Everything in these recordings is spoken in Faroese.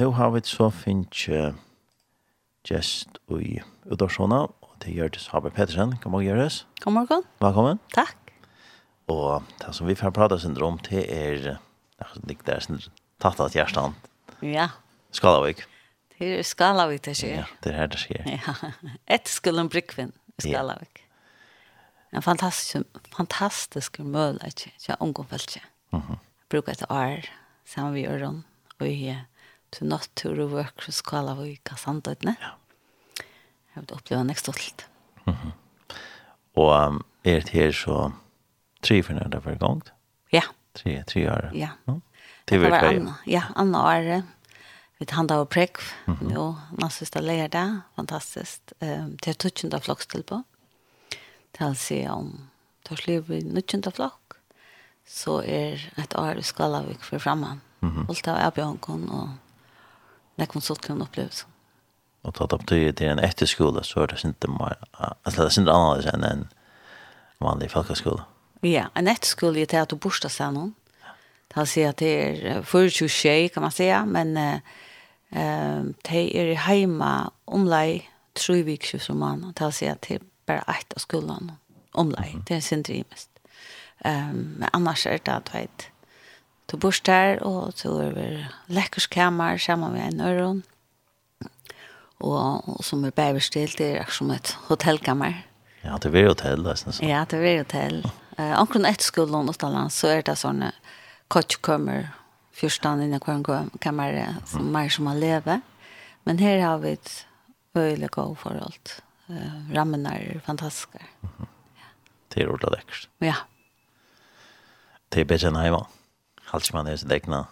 nu har vi så finnes uh, gäst i Udorsona, och det gör det Haber Pettersen. God morgen, Göres. God morgen. Velkommen. Välkommen. Tack. Och det som vi får prata syndrom det er det där sin tatt av hjertan. Ja. Skalavik. Det är Skalavik det skjer. Ja, det är her det skjer. Ja. Ett skulle en i Skalavik. Ja. En fantastisk, fantastisk möjlighet till ungdomfältet. Mm -hmm. Bruker et år, sammen vi gjør den, och i til natur og vøk for skala og ikke sandøytene. Ja. Jeg vil oppleve nekst stolt. Mm -hmm. Og um, er det her så tre for fornøyde hver gang? Ja. Tre, tre år? Ja. No? Det var Anna, ja, Anna år. Vi handla av prekk, mm -hmm. jo, nassista det. fantastisk. Um, det er tutsjunda på. Det er si om torsliv i nutsjunda flokk, så er et år i skalavik for framman. Mm -hmm. Alt av Abjørnkon og nekvun suttligen upplevelse. Och ta upp det till en efterskola så är det inte mer alltså det är inte annorlunda än en vanlig folkhögskola. Ja, en efterskola är det att du borsta sig någon. Det ser att det är för 20 kan man säga, men eh det är hemma omlai tre veckor som man tar sig att det bara ett av skolan omlai. Det är sin det mest. Ehm men annars är det att vet du bor der, og du er lekkerskammer sammen med en øron. Og, og som er bæverstilt, det er som et hotellkammer. Ja, det er hotell, det er sånn. Ja, det er hotell. Uh, omkring etter skolen utenlands, så er det sånne kottkommer, fyrstan inne hver kammer, som mer som har lever. Men her har vi et øyelig god forhold. Uh, rammen er fantastisk. Mm -hmm. Det er ordet ordentlig Ja. Det er bedre enn hjemme. Halt man det dekna.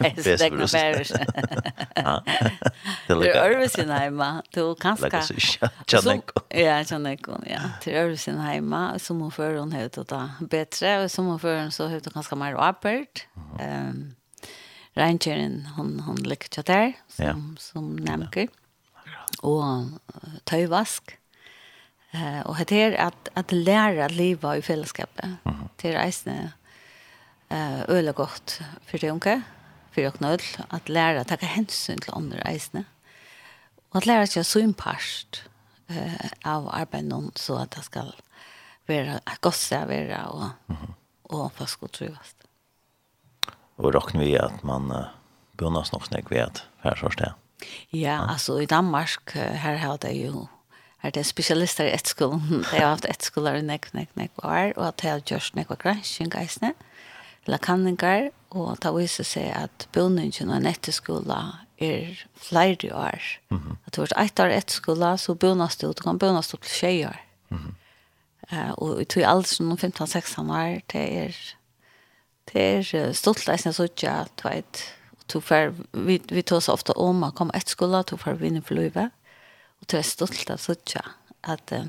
Nej, det dekna bärs. Det är sin hemma. Du kan kanske. Ja, Janeko. Ja, till sin hemma som hon för hon höjt att bättre och som hon för så höjt och ganska mer öppet. Ehm Rangeren hon hon lyckats där som som nämnde. Och töjvask. Uh, och det är att att lära att leva i fällskapet. Det är reisne eh öle gott för det unge, för jag knöll att lära å takke hensyn til andre reisende. Og at lære seg å synpast eh, av arbeidet noen, så att det skal vara et godt vara och och mm -hmm. fast gott trivast. Og råkner vi at man uh, begynner nok snakk ved at her så sted. Ja, ja, altså i Danmark, her har det jo er det spesialister i etskolen. Det har haft etskoler i nekk, nekk, nekk år, og at det har gjort nekk og gransking, eisne. Mm eller kanningar, og ta viser seg at bønningen og netteskola er flere år. Mm -hmm. At du har et år etter skola, så bønnes du, du kan bønnes du til tjej år. Mm -hmm. uh, og jeg tror alle som 15-16 år, det er, det er stolt leisen jeg sier at du vet, du får, vi, vi tar så ofte om å komme etter skola, du får vinne for livet, og du er stolt av sier at uh,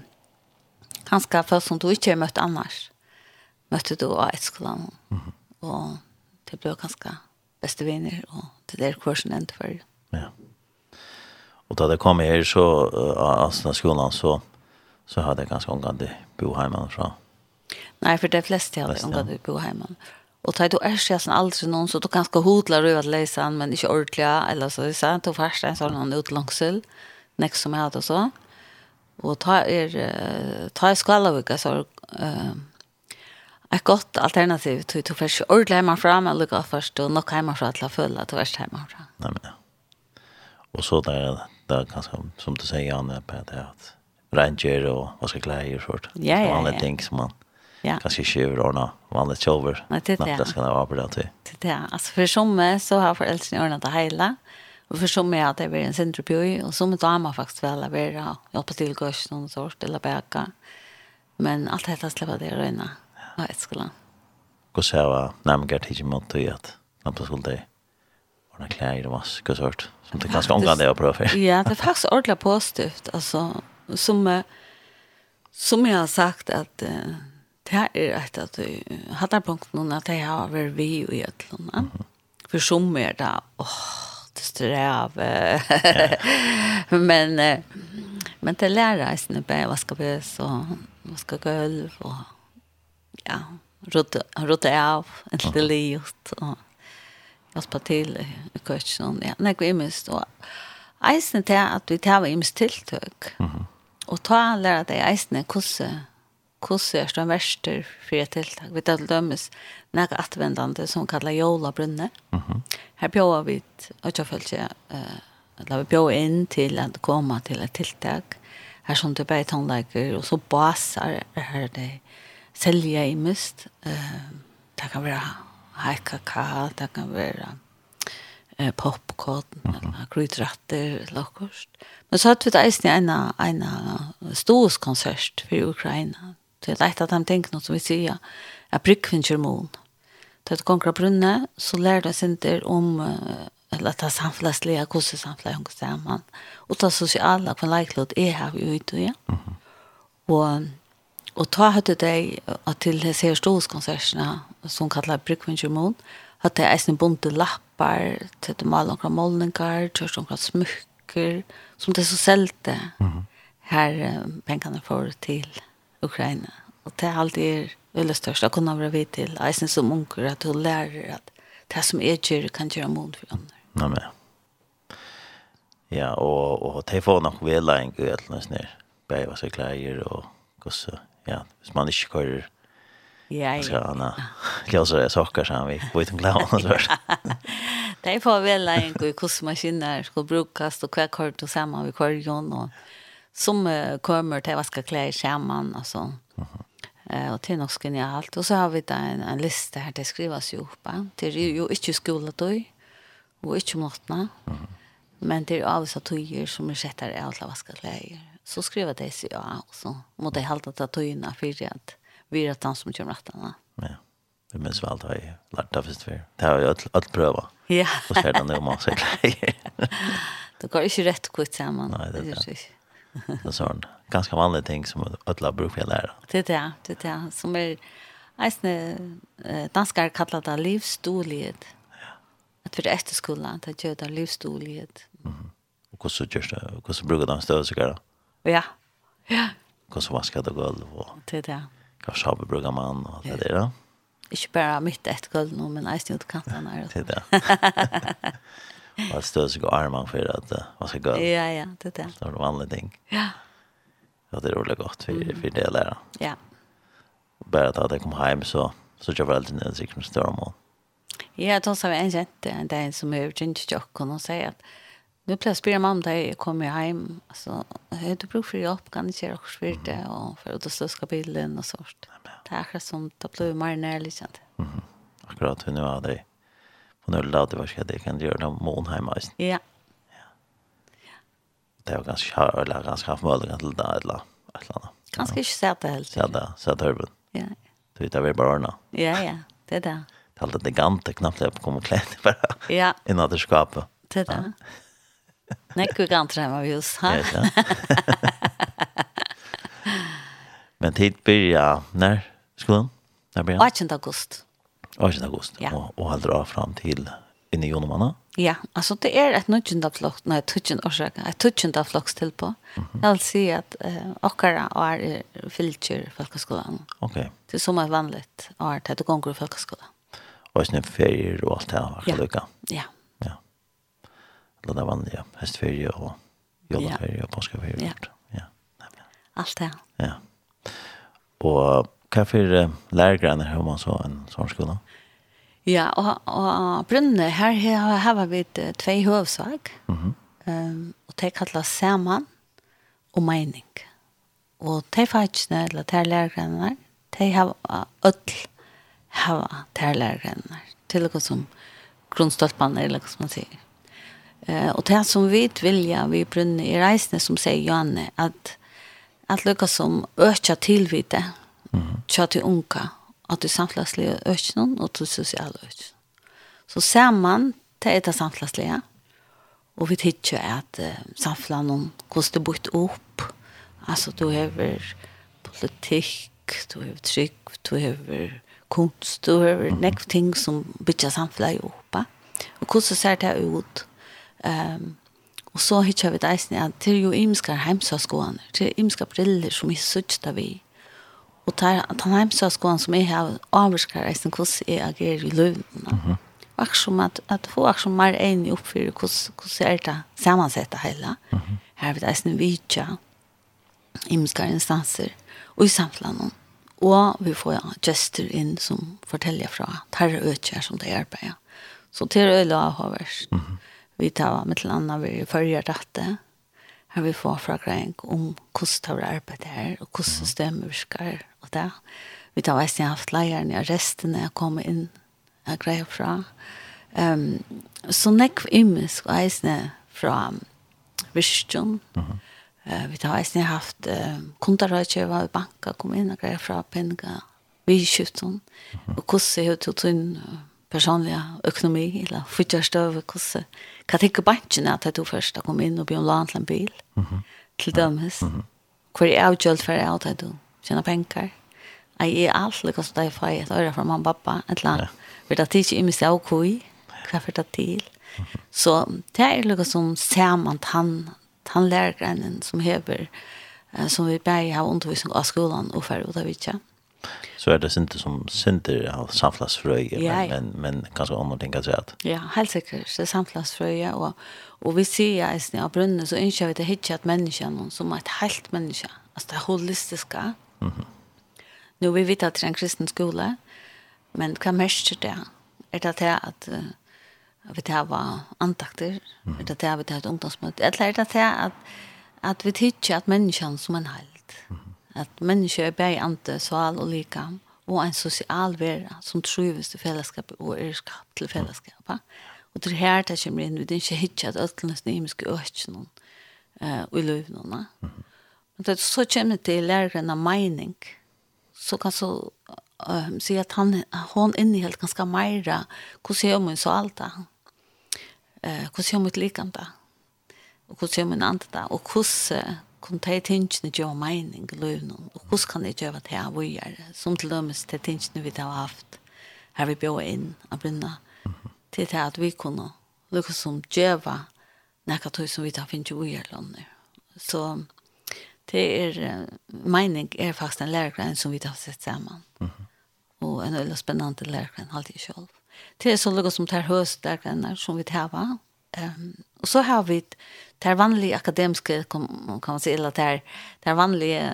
han skal få som du ikke har møtt annars, møtte du av etter skolan. Mm -hmm og det ble ganske beste viner, og det der kursen endte for. Ja. Og da det kom her, så, av uh, Asna skolan, så, så hadde jeg ganske omgang til boheimen fra. Nei, for det fleste hadde jeg omgang til boheimen. Og da du er ikke aldri noen, så du kan ikke hodla røy at leise han, men ikke ordentlig, eller så, så du først en sånn utlangsel, nek som jeg hadde så. Og ta er, ta er skalavika, så er, uh, ett gott alternativ till till försöka ordla hemma fram eller gå först och nog hemma för att la fulla att hemma fram. Nej men. Och så där där kanske som du säger Anna på det att ranger och vad ska klä i sånt. Ja ja. Alla ting som man Ja. Kanske kör och nå vanligt sjöver. Nej, det är det. ska vara på det till. Det är alltså för som så har föräldrarna ordnat det hela. Och för som är det en centropjoj och som damer faktiskt väl är vara hjälpa till gosh någon sort eller bäka. Men allt detta släpper det röna. Ja, jeg skulle. Hva ser jeg nærmere til ikke måtte i at når lampen skulle det ordne klær og masse og sånt, som det ganske omgang det å prøve for. Ja, det er faktisk ordentlig positivt. altså, som, som jeg har sagt at uh, det er et at vi hadde punkt noen at jeg har vært vi og i et eller annet. for som er det, åh, det strev. men, uh, men det lærer jeg sånn, jeg vasker bøs og vasker gulv og ja, rådde av en liten livet og hjelpe til i køkken. Ja, det var imens. Og eisen til at vi tar imens tiltøk. Mm -hmm. Og ta lærer deg eisen hvordan hvordan er det verste for et tiltak. Vi tar til dømes noe atvendende som kallar Jola Brunne. Mm -hmm. Her bjør vi ikke å følge eller vi bjør inn til å komme til et tiltak. Her som du bare tonelager, og så baser her det selja i mist. Eh, det kan være high kakao, det kan være eh, popcorn, mm -hmm. eller grytratter, lakkost. Men så hadde vi det eisen i en, en ståskonsert for Ukraina. Det er leit at de tenker noe som vi sier, at brygkvinnkjør mån. Da det konger brunne, så lærer det sinter om uh, eller ta samfunnslige, hvordan samfunnslige hunger sammen. Og ta sosiale, hva leiklod er her vi ute, ja. Mm -hmm. Og och ta hade de att till det ser storkonserterna som kallar Brickwinger Moon att det är en bunte lappar till de alla några målningar, törs några smycker som det så selte mm. här pengene för till Ukraina. Och det er alltid veldig størst. å kunna være vidt til eisen som unger at du lärer att det som är gör kan göra mod för andre Ja, men. Ja, och, och det får nok väl en gud eller något sånt där. Bäva sig kläder och gossa ja, hvis man ikke kører Ja, ja. Så han har det saker som vi på om glad och så. Det får väl en god kostmaskiner ska brukas och kvar kort och samma vi kör ju och som kommer till vaska kläder samman alltså. Eh och till något ska ni ha allt och så har vi där en, en lista här det skrivas ju upp. Det är ju inte skola då och inte om natten. Men det är alltså tyger som är i alla vaska kläder så skriver det seg, ja och så må det halte att ta in för att vi er den som kommer rattarna. Ja. Det minns väl det jag lärt av det. Det har jag alt pröva. Ja. Og så er det om man säger. Det går ikke rett kvitt sammen. Nei, det er det. Det er sånn ganska vanlig ting som alla brukar jag lära. Det är det, det är det. Som är eisne danskar kallar det livsstolighet. Ja. Att för efterskolan, det gör det livsstolighet. Mm. Och hur så görs det? Hur så brukar de stödsikare? Ja. Ja. Ja. Kan så vaska det golv och det där. Kan så brygga man och det där. Ikke bare mitt ett gulv nå, men jeg stod kantene her. Det er det. Og sig seg armene for at uh, skal gulv. Ja, ja, det er det. Det var vanlige ting. Ja. Ja, det er rolig godt for, mm. for det der. Ja. Bare att jeg kom hjem, så, så jag var alltid ned sikkert med større mål. Ja, då sa vi en jente en dag som är urgent till och säger att Nu plötsligt spyrir mamma där jag kommer hem. Alltså, jag du brukar för hjälp kan inte göra också för det. Och för att stöska bilden och sånt. Det är akkurat som det blir mer närliggande. Mm. Akkurat hur nu är det. Och nu lade jag att det kan göra det mån hemma. Ja. Det var ganska eller ganska haft möjlighet till det eller ett eller annat. Ganska inte sett det helt. Sett det, sett hörben. Ja. Du vet, det var bara Ja, ja, det är det. Det är alltid det elegant, knappt jag kommer kläder bara. Ja. Innan det skapar. Det är det. Nekku kan trämma vi Ja, ja. Men tid börjar när skolan? När börjar? 18 august. 18 august. ja. och och av fram till inne i Jonomanna. Ja, alltså det är ett nutjunda flock, nej, tutjun orsaka, ett tutjunda flock till på. Mm -hmm. Jag vill säga att eh, åkara är filter folkhögskolan. Okej. Okay. Det är som är vanligt, är det i folkhögskolan. Och sen ferier och allt det här, ja. lycka. Ja, ja eller det vanlige, hestferie og jolleferie ja. og påskeferie. Ja. ja. Alt det. Ja. Og hva for uh, lærergrene har man så en sånn skole? Ja, og, og brunne, her, her har vi uh, tve høvsag, mm -hmm. um, og det kalles saman og mening. Og de fagene, eller de lærergrene, de har ødel hava de lærergrene, til og som grunnstolpene, eller hva som man sier. Eh, och det som vi vilja, vi brunne i reisene som säger Johanne, att att lycka som ökar tillvite, mm. tja till unga, att du samtlagsliga ökar och till sociala ökar. Så samman, man är det samtlagsliga, och vi tycker att eh, samtlan om kostar bort upp, alltså du har politik, du har tryck, du har kunst, du har mm. nekv ting som bitcha samla upp. Och hur ser det ut? Um, og så hittar vi det at det er jo imskar heimsaskoene, det er imskar briller som vi suttar vi. Og det er den heimsaskoene som jeg har avvarskar eisen hvordan jeg agerer i løvnene. Mm -hmm. Og som at, at få akkurat mer enig oppfyrer hvordan er det sammansettet hele. Mm -hmm. Her er vi deisen vidtja imskar instanser og i samtlandet. Og vi får ja, gester inn som forteller fra tarre økjer som det arbeider. Så til øyla har vært. Mm -hmm. Vi tar med til andre vi følger dette. Her vi får fra Greng om hvordan det arbeidet her, og hvordan systemet virker og det. Vi tar veist jeg har haft leierne og resten jeg kommer inn og greier fra. Um, så nekv imisk og eisne fra Virkjøn. Uh -huh. uh, vi tar eisne haft uh, kontarøykjøver i banka, kom inn og greier fra penga, vi i kjøpten, uh -huh. og hvordan jeg har tatt inn uh, personliga ekonomi eller fyrtjärstövd hur kan tänka banken att det tog först att komma in och bli en land en bil mm -hmm. till dömes mm -hmm. hur är avgjöld för att jag tog tjäna pengar jag är allt lika som det för att jag från mamma och pappa ett land för att jag inte är och koj hur för det till så det är lika som samman han han lärgrenen som hever som vi bär har undervisning av skolan och förut av vidtjärn så är det inte som center av samflagsfröje ja, ja. men men kanske andra ting kan säga att ja helt sikkert, det samflagsfröje og, och vi sier at att när brunnen så ønsker vi det hittar att människan som ett helt människa altså det er holistiske. mm nu vi vet att det är en kristen skola men kan mest det Er det at att vi tar var antakter mm. det tar vi tar ett ungdomsmöte eller är det att att vi hittar att människan som en hel at mennesker er bare ante, sval og likam, og en sosial vera som trivs til fellesskapet og er skapt til fellesskapet. Og det her det kommer inn, vi er ikke hittet at ødelens nymiske øker noen uh, i løvnene. Men det, så kommer det til læreren av mening, så kan så uh, si at han, hon innehelt ganske meira, hvordan ser man så alt da? Uh, hvordan gjør man likam da? Og hvordan gjør man andre da? Og hvordan kun ta tingene gjør mening i løvnen, og hvordan kan jeg gjøre det jeg vil gjøre, som til dømes til tingene vi har haft, her vi bjør inn av brunna, til det at vi kunne lukke som gjøre nekka tog som vi tar finnes jo i løvnen. Så det er, mening er faktisk en lærergrein som vi tar sett sammen, mm -hmm. og en veldig spennende lærergrein, alltid selv. Det er så lukke som tar høst lærergreiner som vi tar, Um, och så har vi det vanliga akademiska kan man säga eller det det vanliga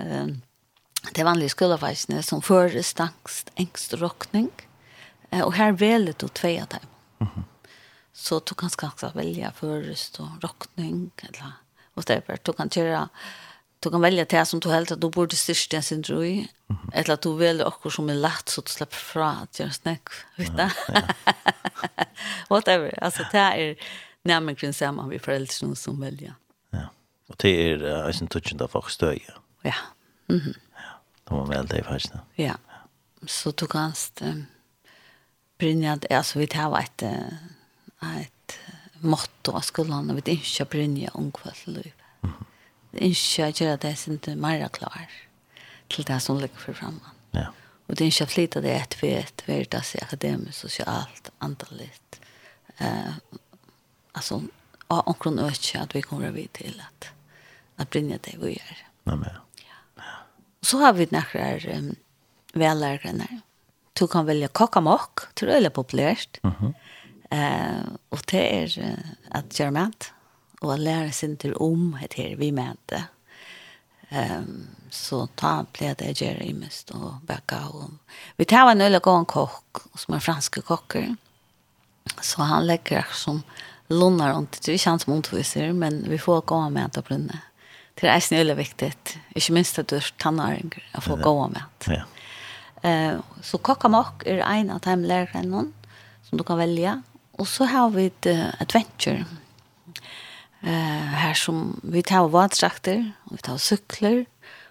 det vanliga skolafajsne som först angst rockning. eh, och här väljer du två av dem. Mm. Så du kan också välja först och rockning eller whatever. Du kan köra du kan välja det som du helt att du borde styrst den sin i. Mm -hmm. Eller att du väljer också som är lätt så att du släpper fra att göra snäck. Vet du? whatever. Alltså det är nærmere sammen med foreldrene som velger. Ja, og det er uh, en tøtjende folk støy. Ja. Mm -hmm. ja. Det var vel det i faktisk. Ja. ja. Så du kan um, brinne at, altså vi tar et, et motto av skolen, og vi ikke brinne ungkvall liv. Mm -hmm. Ikke gjøre det som er mer klar til det som ligger for fremme. Ja. Og det er ikke flyttet det etter vi vet, vi er akademisk, sosialt, antallet. Uh, alltså av omkron och att vi kommer vid till att att brinja det vi gör. Ja men. Ja. Så har vi några um, vällärare. Du kan välja kakamock, tror jag är populärt. Mhm. Mm eh uh, och det är uh, att göra mat och att lära sig inte om det vi med det. Ehm um, så ta blev det Jerry i mest och backa om. vi tar en öl och en kock som är fransk kocker. Så han lägger som lånar ont. Det är inte han som undervisar, men vi får gå med att brunna. Det är eisen väldigt viktigt. Inte minst att du är tannaringer att få gå med. Ja. Eh, så kakamak är en av de lärare någon som du kan välja. Och så har vi ett adventure. Eh, här som vi tar vadstrakter, vi tar cykler,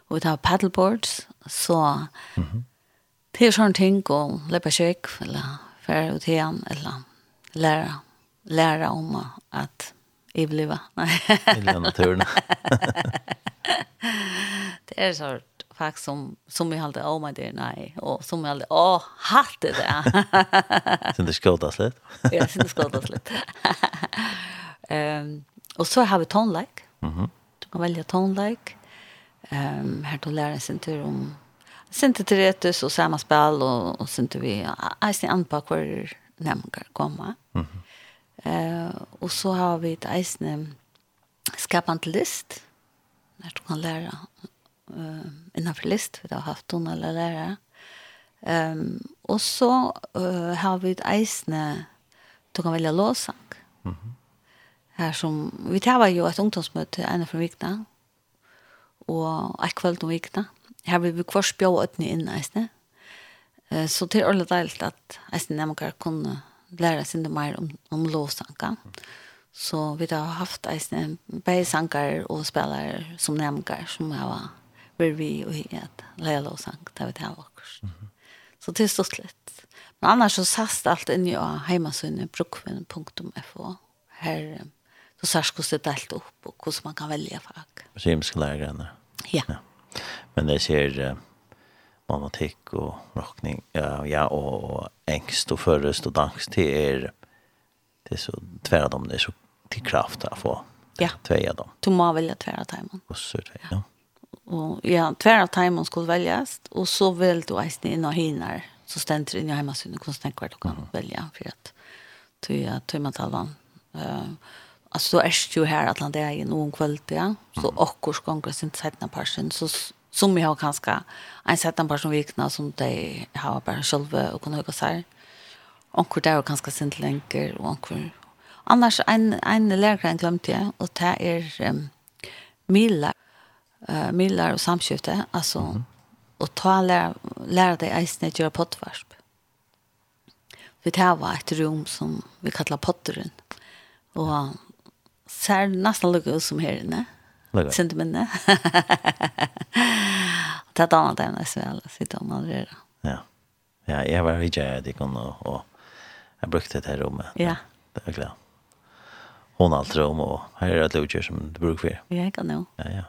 og vi tar paddleboards. Så mm -hmm. det er sånne ting, og løper kjøk, eller færre ut igjen, eller lærer lära om att överleva. I naturen. det är så faktiskt som som jag hade my dear nej och som jag hade åh hatt det där. sen det skottas lite. ja, sen det skottas lite. Ehm och så har vi tone like. Mhm. Du kan välja tone like. Ehm um, här då lära sen inte om synteteretus och samma spel och, och synte vi. I ser an på kvar nämngar komma. Mhm. Mm Eh, och så har vi ett eisne skapant list, När du kan eh uh, innenfor list, vi har haft hon eller lära. Ehm och så uh, har vi ett eisne du kan välja låsang. Mm här som, vi tar ju ett ungdomsmöte ene för vikene, Och ett kväll om vikene. Här vill vi kvart bjå øtene inn eisne. Eh så till alla ordentlig att at eisende nemmer lära sig inte mer om, om lovsanka. Så vi har haft en bergsankar och spelare som nämnkar som jag var vid vi och hit. Lära lovsank där vi tar också. Mm -hmm. Så det är stort lätt. Men annars så sast allt in i hemmasynne brukven.fo. Här så sars hur det allt upp och hur man kan välja fag. Så lärare. Ja. ja. Men det ser matematikk og rockning, ja, ja og, og engst og førest og dans det er, det er så tværa dem, det er så til kraft å få ja. tværa dem. Du må velge tværa timen. Og så det, ja. Og ja, tværa timen skulle väljas og så vil du eisen inn og hinner, så stender du inn i hjemmesynet, konstant tenker du kan mm. velge, for at du er eh Uh, alltså då är det ju här att landa i är ju någon kväll ja så och kurs gånger sin sättna person. så som jag har kanskje en sättan person vikna som de har bara själva och kan höga sig. Onkur där er kanskje sin länkar och onkur. Annars en, en lärare glömde jag och det är um, millar, uh, millar og samskifte. Alltså, mm. och ta lära, lære deg eisen att göra pottvarsp. Vi tar var et rum som vi kallar potteren. Och ser nesten lukket ut som her inne. Mm Sint minne. Og tatt annet enn jeg svel, sitte om andre. Ja. Ja, jeg var ikke jeg, det kunne, og jeg brukte det her rommet. Ja. Det var glad. Hon har allt rum och här är det lodger som du brukar för. Ja, jag kan nog. Ja, ja.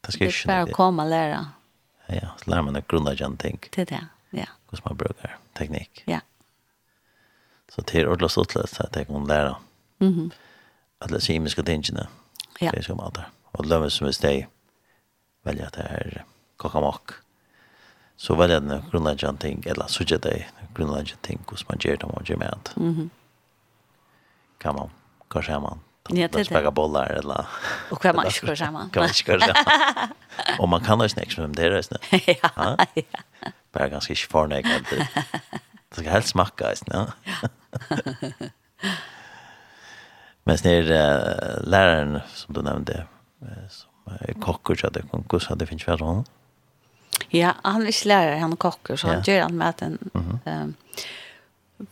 Det ska ju Det är bara att komma lära. Ja, ja. Så lär man att grunda igen, tänk. Det är det, ja. Hur man brukar teknik. Ja. Så det är ordentligt så att jag kan lära. Mm -hmm. Att kemiska tingene. Ja. Det är som allt där. Mm og lømme som er steg, velger at det er kakamak. Så velger den grunnleggende ting, eller så ikke det grunnleggende ting, hvordan man gjør det, man gjør med. Mm -hmm. Kan man, hva skjer man, Ja, det er det. är bollar eller Og hva man ikke ska samma. Hva man ikke ska samma. Og man kan også nästa som det där sen. Ja. Bara ganska svårt att det. Det skal helst smaka is, Ja. Men snär läraren som du nämnde kokker så det kan kussa det finns väl honom. Ja, han är lärare, han är kocker så han gör han med en ehm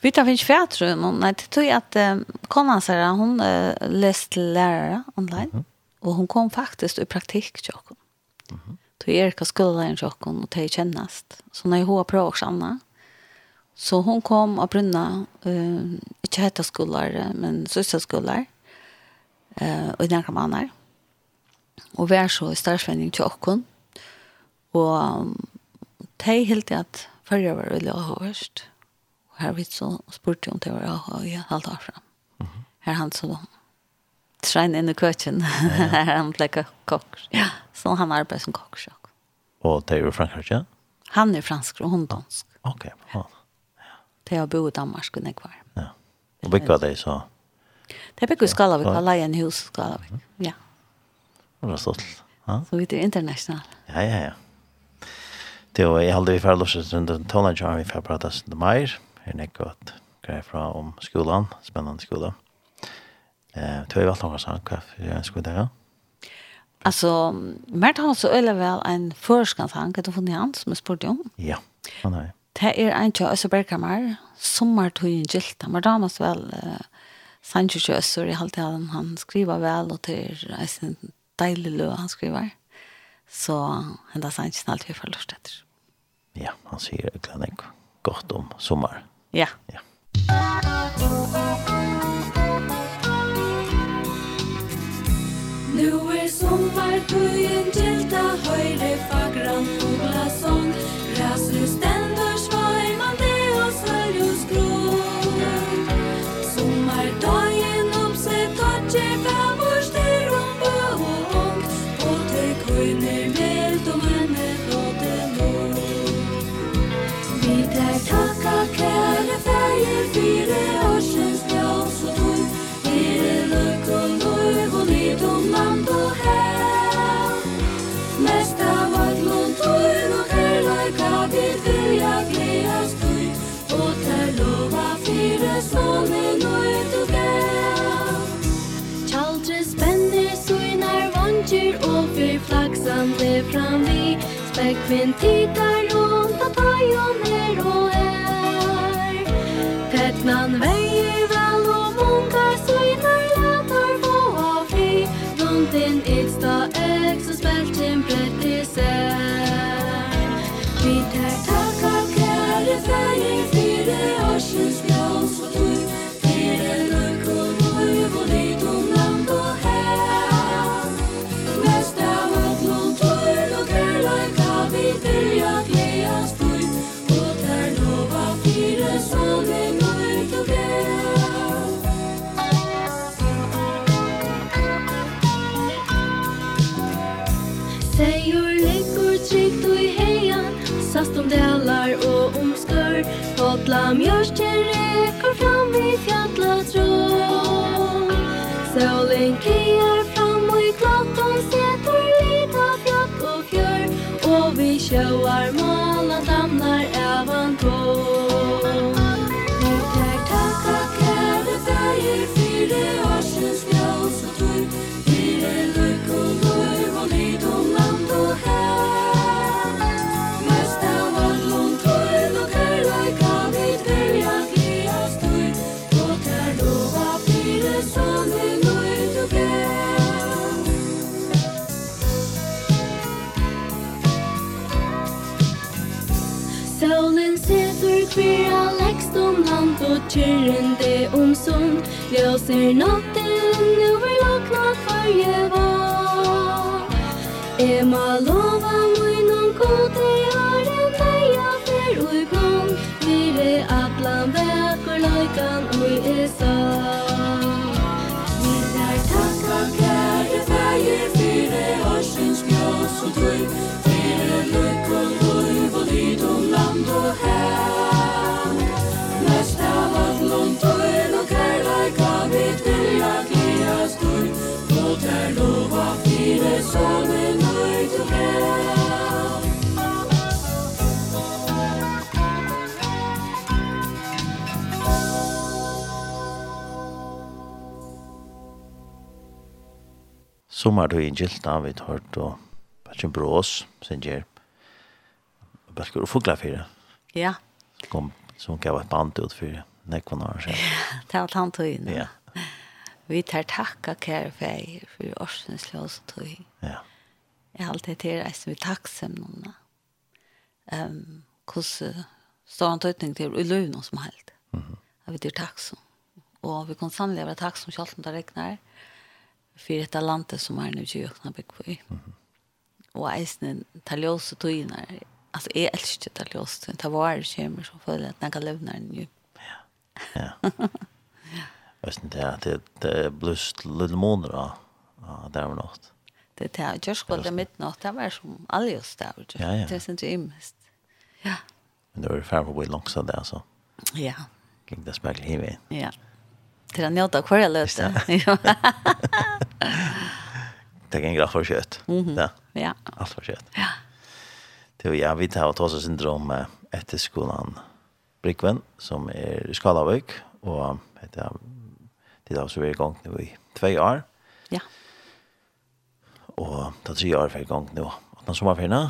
Vi tar finns färdrum mm och nej, det tror jag att konan säger hon läste lärare online Mm -hmm. och hon kom faktiskt i praktik till oss. Mhm. Då är det skola en chock och det kännas. Så när jag har provat Anna. Så hon kom av brunna, eh, inte hette skolor, men systerskolor. Eh, och i den kan og vær så i starfsvenning til okken. Og de helt at førre var veldig avhørst. Og her vidt så spurte jeg om det var avhørst halvt år fram. Her han så trein inn i køkken. her han ble kokk. Ja, så han arbeider som kokk. Og det er jo fransk, ja? Han er fransk og hun dansk. Ok, ja. Det har bo i Danmark og nekvar. Ja. Og bygger det så? Det bygger skala vi kallar en hus skala vi. Ja. Mm. Aristotle. Ja. Så vi er internasjonal. Ja, ja, ja. Det var jeg aldri vi för loss runt den så har vi för prata så det mer. er ikke godt greier fra om skolen, spennende skola. Eh, tror jag vart några sån kaffe jag skulle där. Altså, Mert har så öle vel en förskansanke du funnet han som jeg spurte om. Ja. Han är. Det er en til Øsse berkamar sommertøyen gilt. Han var damas vel uh, Sanchez Øsser i halvt han, han skriver vel og til reisen deilig lø han skriver. Så hendas han ikke snart vi får lust etter. Ja, han sier egentlig godt om sommer. Ja. Ja. Nu er sommar, tujen, delta, høyre, fagran, fugla, sång, rasrus, den Men tittar Alla mjörsten räcker fram i fjalla tråd Solen kliar Kyrrende om sånn Løser natten Over lakna farje vann Ema lov Sommar tog en gilt av vi har hørt og Bælken Brås, sin gjer Bælken og fugla fire ja. Kom, som gav et band ut for nekvann år siden ja, det var tant tantøyen ja. Vi tar takka kære feir for årsens løsetøy ja. Jeg har alltid til reis vi takksom noen um, hvordan står han tøytning til i løven som helst mm -hmm. vi tar takksom. Og vi kan sannelig være takksom selv om det regner ja för detta landet som är nu i ökna bygg i. Och eisen tar ljus och togna. Alltså jag älskar det tar ljus. Det var det kommer som följer att jag lämnar den ju. Ja. Ja. Eisen det är det blust lilla månader då. Ja, det var något. Det är just kvar det midnatt. Det var som alldeles där. Det är inte immest. Ja. Men det var färre på så där så. Ja. Gick det spegel hivet. Ja. Till att njöta kvar jag löste. Ja. Det gänger allt för kött. Ja. Ja. Allt för kött. Ja. Det var ja, vi tar åt oss syndrom efter skolan. Brickven som är i Skalavik och heter det har så vi igång nu i 2 år. Ja. Och det tre år för igång nu. Och när sommarferien?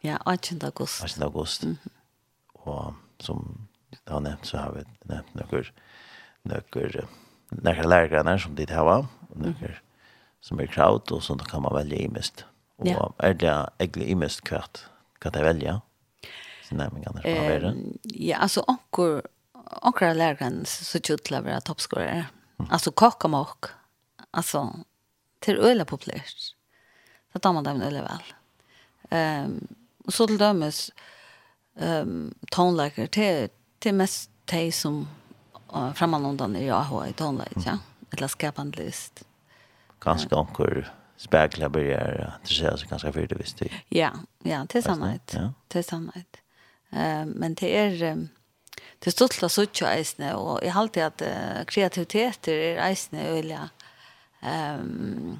Ja, 18 august. 18 august. Mm -hmm. Och som det har nevnt, så har vi nämnt några några några lärare som dit har va. Några som er kraut og sånt kan man velge imest. Og ja. er det egentlig imest kvart? hva det velger? Så nej, men kan det vara värre? Ja, altså onkor, onkor av læreren så tjuttlar våra toppskorare. Mm. Alltså kakamock. Altså, til öla populært. Så tar man dem öla vel. Um, og så til dømes um, tonelager til, til mest de som uh, framanlåndan är jag har i tonelager, Mm. Ja? Eller skapande list. Mm ganska mm. onkur spegla börjar intressera så ganska för det visst. Ja, ja, det är sannhet. Det är sannhet. Eh men det är det stottla såch isne och jag har att kreativitet är isne vilja ehm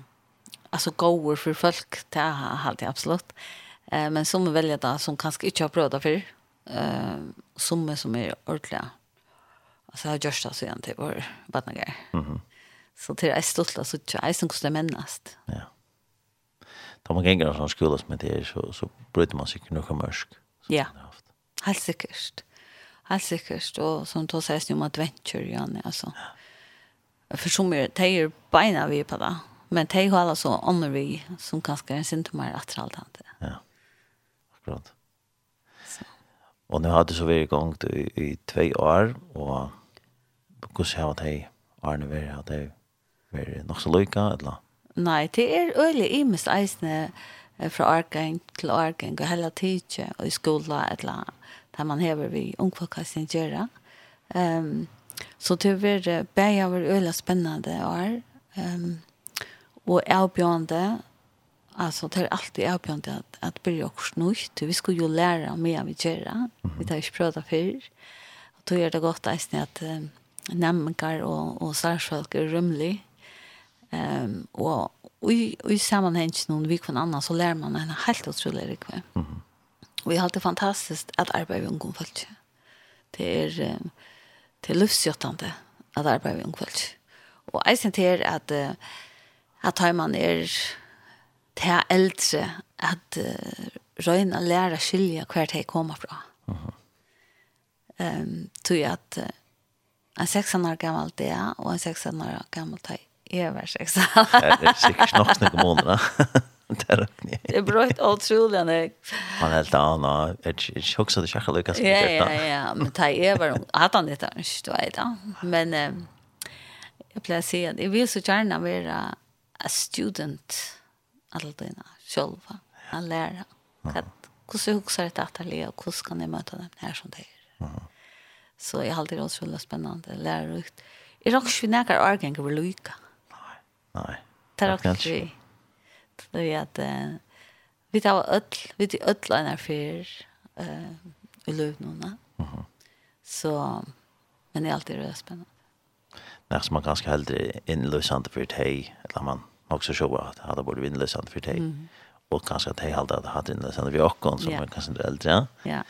alltså goer för folk det har jag absolut. Eh men som väljer då som kanske inte har provat för eh som som är ordliga. Alltså jag just alltså egentligen var vad några. Mhm. Så det er stolt av sånt, jeg som skulle mennast. Ja. Da man ganger en sånn skole som det er, så, så bryter man sikkert noe mørk. Ja, helt sikkert. Helt sikkert, og som du sier om adventure, Janne, altså. Ja. For som er, det er beina vi på det, men det er jo alle så ånder vi, som kanskje er en symptomer etter alt. Ja, akkurat. Så. Og nå har du så vært i gang i, i tve år, og hvordan har det årene vært? Har det vært? være nok så løyka, eller? Nei, det er øyelig i imest eisne fra Arken til Arken og hele tiden, og i skola, eller der man hever vi ungfolkastin gjøre. Um, så det var bare var øyelig spennende år, um, og avbjørende, Alltså det är alltid avbjörande att, att börja och snutt. Vi ska ju lära mer vi gör. Vi tar ju prata för. Och då är det gott att att um, nämnkar och, och särskilt är rymlig Um, og, og, i, og i sammenheng noen vik for annan så lär man en helt utrolig rikve. Mm -hmm. Og det er alltid fantastisk at arbeid med ungdom folk. Det er, um, det er livsgjøttende at arbeid med ungdom folk. Og jeg synes det at, uh, at har man er til eldre at uh, røyne lærer skilje hver de kommer fra. Mm -hmm. Um, tror jeg at uh, en 16 år gammel det, og en 16 år gammel det Jeg var sex. Det er sikkert nok snakk om måneder. Det er ikke. Det er bra et utrolig nok. Man helt anna, jeg sjokk det sjekker lykkes. Ja, ja, ja, men det er bare, hadde han litt av, du vet da. Men jeg pleier å si at jeg vil så gjerne være a student alldeles selv. Han hur Hvordan husker jeg dette livet, og hvordan kan jeg møte dem her som det er. Så jeg har alltid råd så spännande lärorikt. lærerikt. Jeg råkker ikke vi nærkere årganger vil lykke. Nei. Det er också vi. Det er ju att vi tar ødel, vi tar ødel en affär eh, i Lövnona. Mm. Så, men det er alltid röd spennende. Nei, så man ganske heldre innløsende for teg, eller man också så att det hade varit inlösande för ett. Mm. Och kanske att hej hade det hade inlösande för åkon som yeah. man kanske inte äldre. Ja.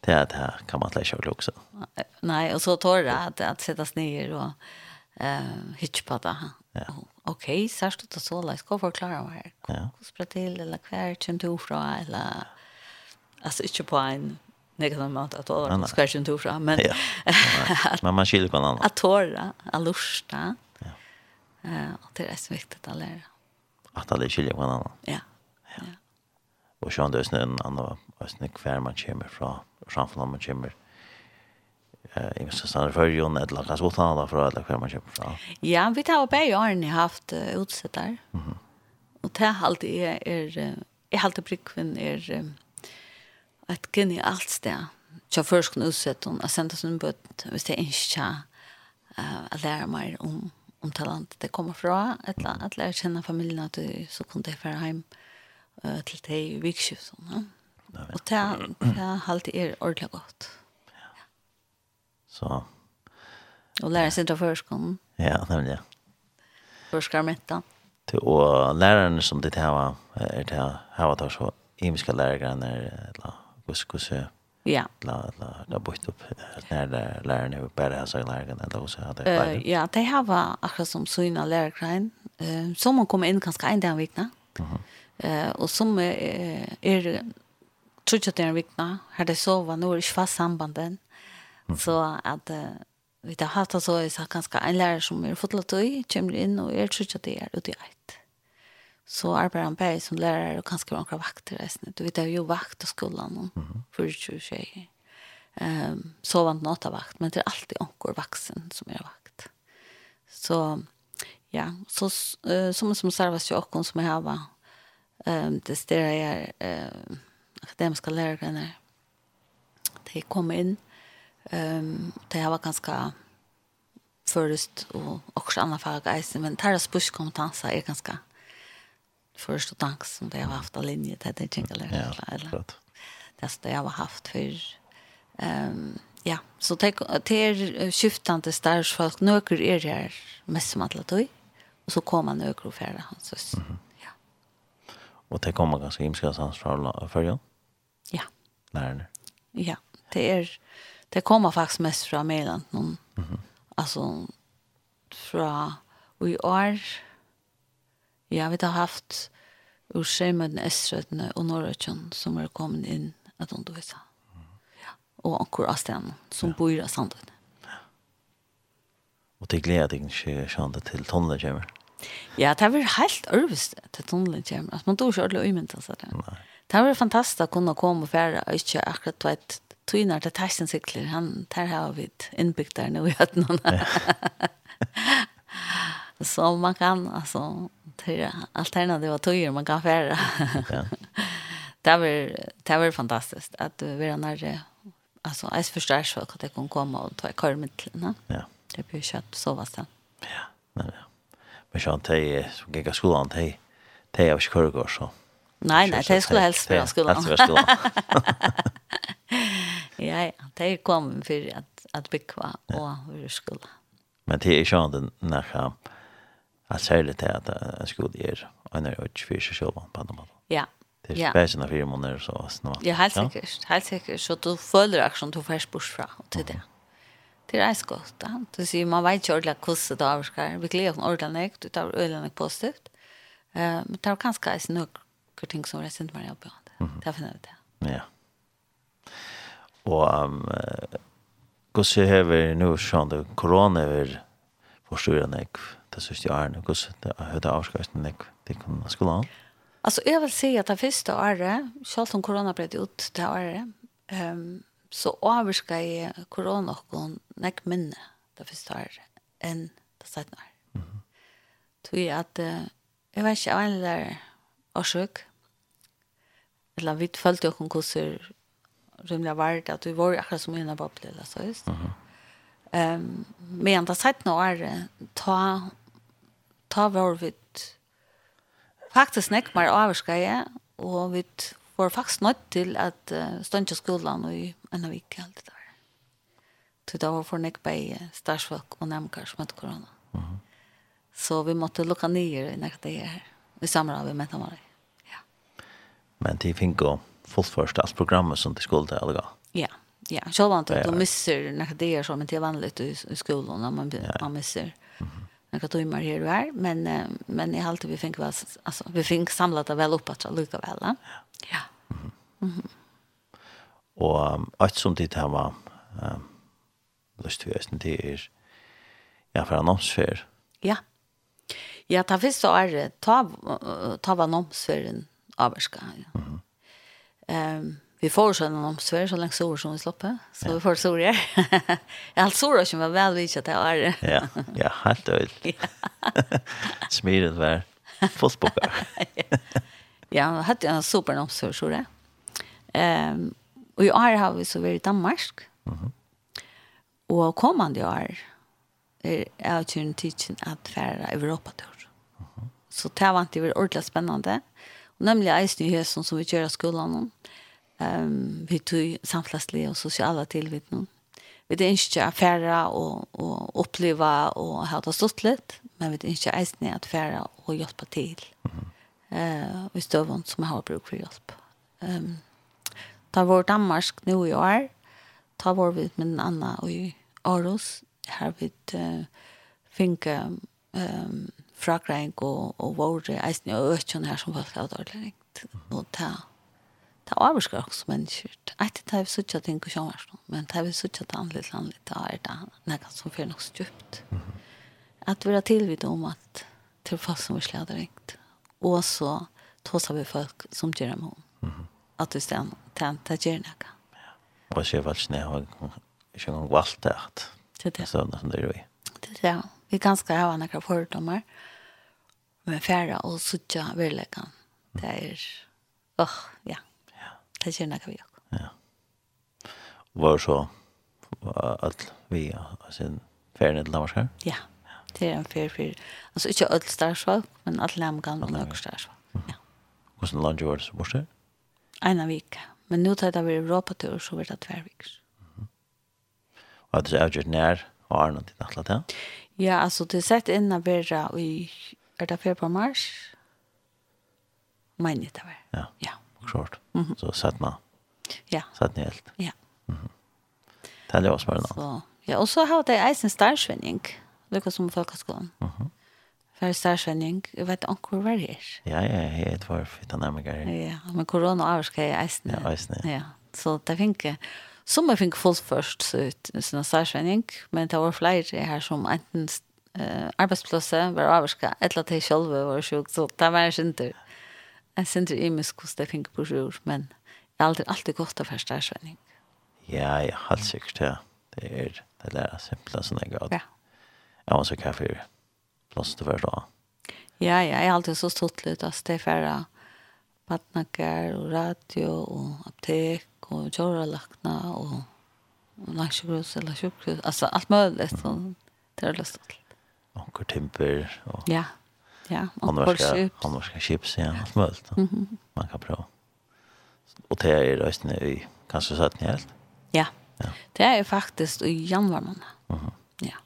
Det här, det här kan man inte lära också. Nej, och så tar det att, att sättas ner och eh, det. Ja. Och ok, sørst du til så leis, hva forklarer meg her? Hva spør till eller kvar kommer du fra, eller... alltså inte på en negativ måte at året, ska kommer du fra, men... Ja. Men man skiljer på någon. Att tåra, att lusta. Ja. Eh, och det är så viktigt att lära. Att alla skiljer på någon. Ja. Ja. Ja. Og sånn det er en annen, kvar man kommer fra, samfunnet man kommer fra, eh jag ska stanna för ju när lakas vad han för alla kvar man köper från. Ja, vi tar och bäj har ni haft utsett där. Mhm. Och det har alltid är är är alltid brickven är att kunna allt det. Så först kunde utsett hon att sända sin bud hvis det inte eh att lära mig om om talent det kommer från att att lära känna familjen att du så kunde jag föra hem till dig vikskift såna. Och det har alltid är ordentligt gott. Så. Och lära sig dra förskolan. Ja, det är det. Förskar mätta. Till och läraren som det här är det här har tagit så imiska lärargrannar eller kuskus. Ja. La la da bort upp när där läraren hur bara har sagt läraren eller vad så hade Ja, det har var akkurat som såna lärargrann. Eh som man kommer in ganska en dag veckan. Mhm. Eh och som är tror jag det är en vecka. Hade så var nog det fast sambanden. Så at vi har hatt det så, jeg ganske en lærer som er fotlet i, kommer inn og jeg tror ikke at det er ute i eit. Så arbeider han bare som lærer og ganske mange vakter. Du vet, det er jo vakt av skolen, for 20 tjejer. Um, så vant nåt av vakt, men det er alltid onker vaksen som er vakt. Så ja, så uh, som som servas ju och som jeg har ehm det där är eh akademiska lärare de kommer in Ehm det var ganska först och också andra fag eisen, men Taras kompetens är ganska först och tanks som det har haft av linje det det tänker jag. Eller, det det jag har haft för ehm ja, så det är skiftande starsfolk, nöker är det här mest som alla då och så kommer nöker och färra hans. Mm -hmm. ja. Och det kommer ganska himska sans för för Ja. Lärarna? Ja, det är det kommer faktisk mest fra Mailand någon. Mm -hmm. Alltså fra och i år ja, vi har haft ur Skärmen, Estrøtene og Norrøtjen som har kommit in att undervisa. Mm. Ja, og Ankor Asten som ja. bor i Sandön. Og Och det deg ikke sånn det til tonlen kommer? Ja, det var helt örvist til tunnelen kommer. Alltså man tog inte ordentligt öjmynda sig det. Nej. Det var fantastisk å kunne komme og fære, og ikke akkurat vet tynar til testen sykler, han tar her av innbygd der nå i høttene. Så man kan, altså, til alternativ av tøyer man kan fære. ja. det var, det var fantastiskt att vi var när alltså jeg forstår så at det kan komma och ta kvar med? Ja. Det blir kjøtt så vad sen. Ja, men ja. Men sånn, de som gikk av skolen, de, de jag skulle gå så. Nej, nej, det skulle helst være skolen. Helst være skolen. Ja, det er kom för at att bekva och hur skulle. Men det er sånn ju ändå när att sälja det att jag skulle ge en och seg selv på något måte. Ja. Det är spesen av fire måneder så snart. Ja, helt säkert. Helt sikkert. Så du føler följer som du først bort fra och till det. Det är godt. gott. Du sier, man vet ikke ordentlig hvordan det avskar. Vi gleder oss ordentlig, Du tar ordentlig positivt. Men det är ganska noen ting som resten man jobbar med. Det finner vi det. Ja. Og um, hvordan jeg vi nå sånn det korona er forstyrret nek det sørste årene, gos er høyde avskasten nek det kan skulle ha. Alltså jag vill säga att det första året, själv om corona bröt ut det året, um, så avskar jag corona och nek minne det första året än det sätta året. Mm -hmm. Tror jag att uh, jag vet inte, jag var en där årsök, eller vi følte jo hvordan rymliga värld att du var akkurat som innan bubblan eller så just. Mhm. Ehm men det sett några är ta ta var vi faktiskt näck mer avskaje och vi var faktiskt nått till att uh, stönta skolan och i en vecka allt det där. Så det var för näck på starsfolk och nämnkar som att corona. Mhm. Så vi måste lucka ner när det här. i samråd med Tamara. Ja. Men det finns fullförst allt programmet som det skulle till alla. Ja. Ja, så inte att de missar när det är så men det är vanligt i skolan när man man missar. Mm. Några timmar här och här, men men i allt vi fick väl alltså vi fick samlat det väl upp att lucka väl. Ja. Ja. Mhm. Och att som det här var eh lust vi östen det är ja för annonsfär. Ja. Ja, ta visst så är det ta ta var annonsfären avskar. Mhm. Ehm vi får sånn om Sverige så länge sår som vi slipper. Så vi får sår her. Allt sår som var väl vid att jag är. ja, ja, helt öjt. Smidigt var. Fotboll. ja, jag hade en super omsorg så det. Ehm och i år har vi så varit i Danmark. Mhm. Mm och kommande år är er opportunityn att färra Europa tur. Mhm. Så det var inte ordentligt spännande. Och nämligen i det som vi gör i skolan um, vi tog samflasslige og sosiale tilvitt nå. Vi er ikke affære og, og oppleve og ha det stått litt, men vi er ikke eisende at affære og hjelpe til. Uh, og i støvån som har bruk for hjelp. Um, ta vår Danmark nå i år, ta vår vi med en annen i Aarhus, her vi uh, finke um, fragreing og, og våre eisende og økjønne her som folk har dårlig ringt. Og ta ta er avvarskar også mennesker. Etter det er vi suttet ting og sjåvars, men det er vi suttet det annerledes annerledes, det er det nekka som fyrir nok stjupt. At vi er tilvidt om at til folk som vi slæder ringt, og så tåsar vi folk som gjør dem om. At vi stem, det gjør nekka. Og jeg ser ikke, jeg har ikke noen valgt det at det er det som det er vi. Det är vi ganska skal ha nekka fordommer, men färra och suttet verkligen. det är åh, ja det gjør noe vi også. Ja. Var så at vi har sin ferien til Danmark her? Ja, det er en ferie for, altså ikke alt starsvalg, men alt lemgan og noe starsvalg. Ja. Hvordan land var det så borte? En av vik. Men nå tar det vi Europa-tur, så blir det tverviks. Og det er avgjort nær og Arne til nattla til? Ja, altså det er sett inn av vera i, er det ferie på mars? Men det var. Ja. Ja. Klart. Mm -hmm. Så sett man. Ja. Sett ni helt. Ja. Mm -hmm. Det er også bare noe. Ja, og så har det eisen starsvenning, lukket som folkeskolen. Mm -hmm. For starsvenning, jeg vet ikke hvor det er. Ja, ja, jeg vet hvor det er nærmere. Ja, men korona er ikke eisen. Ja, eisen, ja. Så det finner ikke, som jeg finner folk først, så ut sånn starsvenning, men det var flere her som enten uh, arbeidsplasset var avvarska, eller til selv var sjuk, så det var ikke en sindri imisk hos det finner på sjur, men det er alltid, alltid godt av første ersvenning. Ja, ja, helt sikkert, ja. Det er det der simpelt som jeg gav. Ja. Jeg og så kaffe jeg plass til hver dag. Ja, ja, jeg er alltid så stått litt, altså det er færre badnakker og radio og aptek og kjørelakna og langsjøgrus eller sjøgrus, altså alt mulig, så det er det stått litt. Onker timper og... Ja, ja Ja, han var ska chips, ja, allt möjligt. Mm. Man kan prova. Och det är rösten i kanske så att ni helt. Ja. ja. Det är faktiskt i januari månad. Mm. Ja.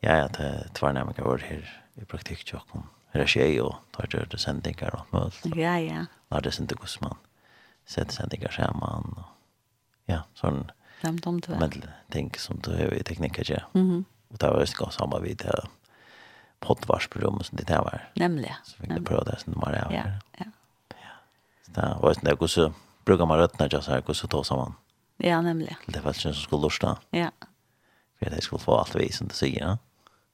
Ja, ja, det tvär när man kan vara här i praktik tjock kom. hur det sker och tar det ut och sändningar och allt möjligt. Ja, ja. När det är inte går man sätter sändningar samman och ja, sån Femtom, Men ting som du har i tekniker, ja. Mm. Och det var ju ganska samma vid det poddvarsprogram som det där var. Nämligen. Så fick jag pröva det sen var det. Ja, ja. Så där var det något så brukar man rötna just här och så tar samman. Ja, nämligen. Det var sen som skulle lusta. Ja. För det skulle få allt vi som det säger. Ja?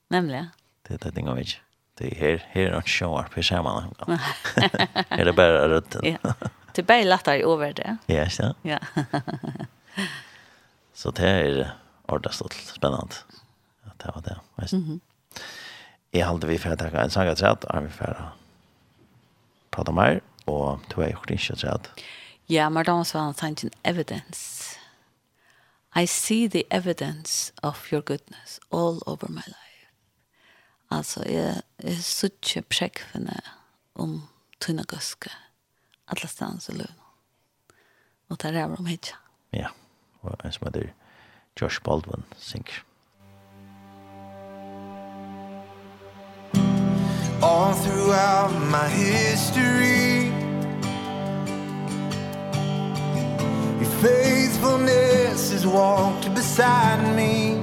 Nämligen. Det är det inga vet. Det är här här är och show up. Här ser på Här Är det bara rötten? Ja. Det blir lättare över det. Ja, så. Ja. så det är ordentligt spännande. Att det var det. Visst. Mhm. Jeg halte vi for å takke en sang av tredje, er vi for å prate mer, og to er gjort ikke tredje. Ja, men da var han tegnet evidence. I see the evidence of your goodness all over my life. Altså, jeg, jeg suttje prekvene om tunne gøske, alle stedene som løn. Og det er om hitja. Ja, og en som heter Josh Baldwin synker. all throughout my history. Your faithfulness has walked beside me.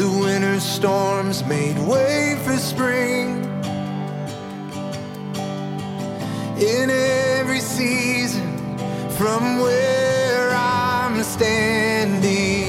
The winter storms made way for spring. In every season from where I'm standing.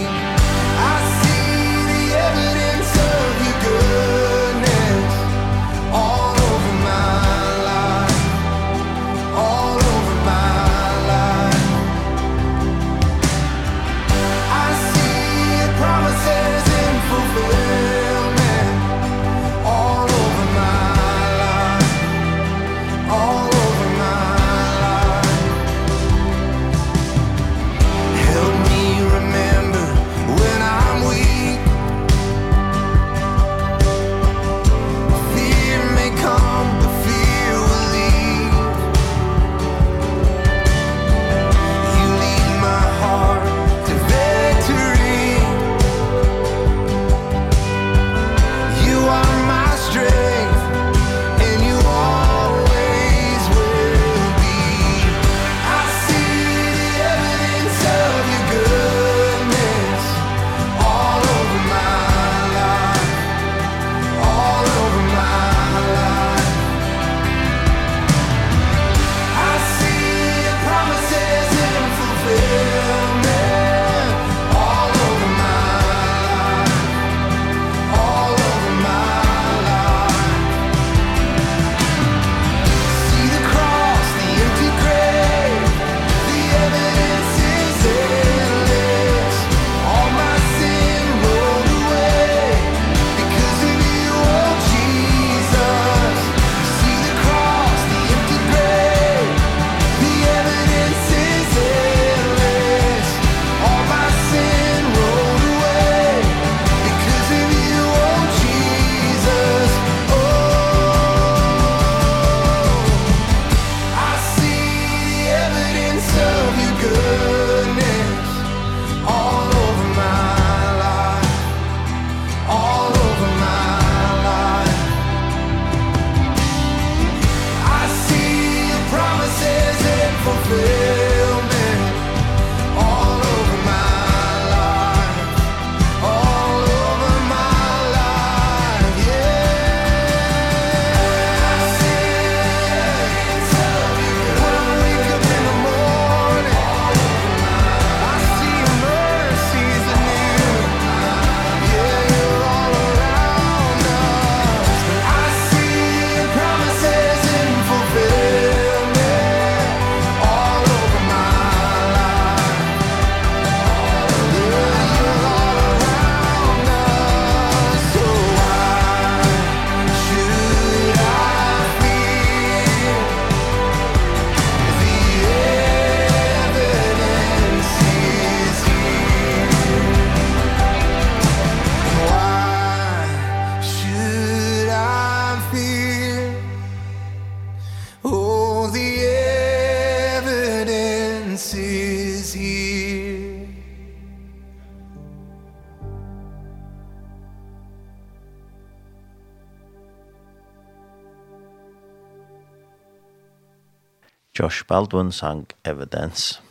Josh Baldwin sang Evidence.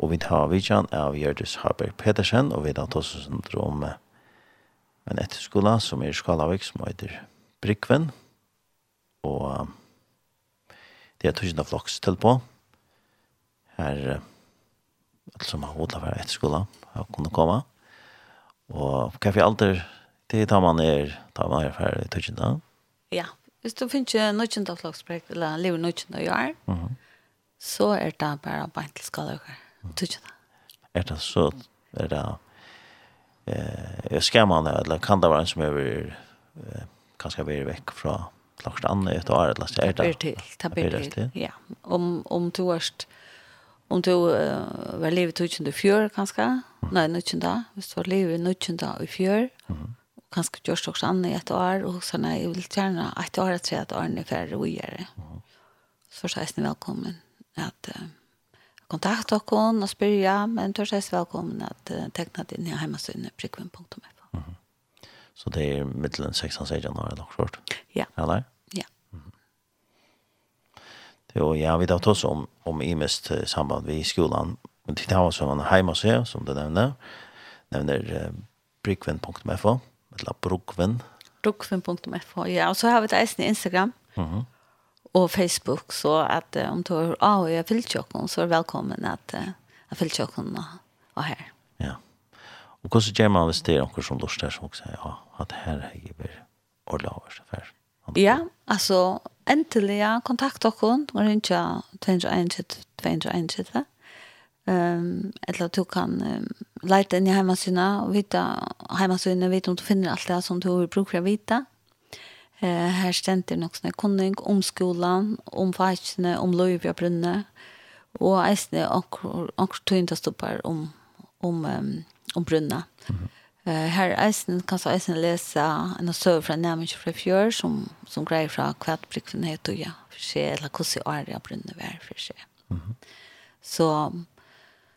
Og vi tar vidtjan av Gjerdus Harberg Pedersen, og vi tar oss en drøm en etterskola som er i Skalavik, som heter Brikven. Og det er tusen av floks til på. Her, alt som har hodet for etterskola, har kunnet komme. Og hva kaffe alder, det tar man er, tar man er ferdig tusen av. Ja. Yeah. Hvis du finner noen av flokksprojekt, eller lever noen av gjør, uh -huh. så er det bare bare til skaløkker. Du ikke det? Er det så, er det, eh, skal skjermene, eller kan det være en som er eh, kanskje være vekk fra flokks andre et år, eller så er det? Det blir til, det blir til, ja. Om, om du er, om du uh, var livet 2004 kanskje, nei, 19 da, hvis du var livet 19 da i fjør, mm -hmm kanskje gjørst også annet i et år, og så nei, jeg vil gjerne et år etter at årene er ferdig og gjøre. Så er jeg velkommen at uh, kontakte dere og spørre, men tør er velkommen at uh, tekne din hjemmesynne prikven.f. Mm -hmm. Så det er middelen 16-16 år eller noe sånt? Ja. Eller? Ja. Mm -hmm. Jo, ja, vi tar oss om, om i mest samband vi i skolan. Men det var som en heimasse, som du nevner, nevner uh, prikven.f eller Brugven. Brugven.fh, ja. Og så har vi det eisen i Instagram mm og Facebook, så at uh, om du har av og jeg fyllt så er velkommen at uh, jeg fyllt kjøkken og her. Ja. Og hvordan gjør man hvis det er noen som lurer som også sier, ja, at her er jeg bare ordentlig over Ja, altså, endelig, ja, kontakt dere, og rinja 221, 221, 221, Um, eller du kan um, leite inn i heimasynet og vita heimasynet, vite om du finner alt det som du bruker å vite. Eh, her stender nok sånne kunning om skolan, om fagene, om løyvjabrunne, og eisne anker tøyndastoppar om, om, um, om brunne. Mm -hmm. uh, her eisne kan så eisne lese en søv fra nærmest fra fjør, som, som greier fra hvert heter og ja, for se eller hvordan er det brunne vær for se. Mm -hmm. Så